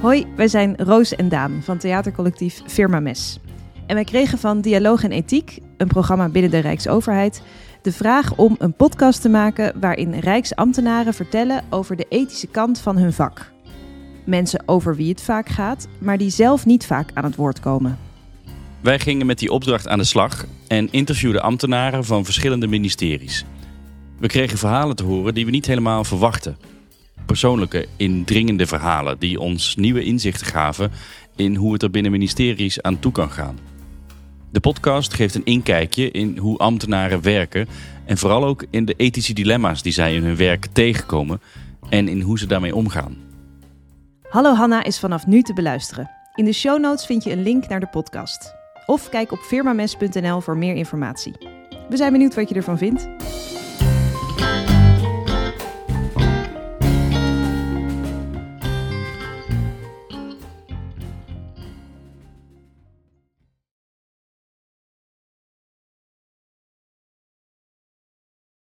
Hoi, wij zijn Roos en Daan van theatercollectief Firma Mes. En wij kregen van Dialoog en Ethiek, een programma binnen de Rijksoverheid, de vraag om een podcast te maken waarin Rijksambtenaren vertellen over de ethische kant van hun vak. Mensen over wie het vaak gaat, maar die zelf niet vaak aan het woord komen. Wij gingen met die opdracht aan de slag en interviewden ambtenaren van verschillende ministeries. We kregen verhalen te horen die we niet helemaal verwachten. Persoonlijke, indringende verhalen die ons nieuwe inzichten gaven in hoe het er binnen ministeries aan toe kan gaan. De podcast geeft een inkijkje in hoe ambtenaren werken en vooral ook in de ethische dilemma's die zij in hun werk tegenkomen en in hoe ze daarmee omgaan. Hallo Hanna is vanaf nu te beluisteren. In de show notes vind je een link naar de podcast. Of kijk op firmames.nl voor meer informatie. We zijn benieuwd wat je ervan vindt.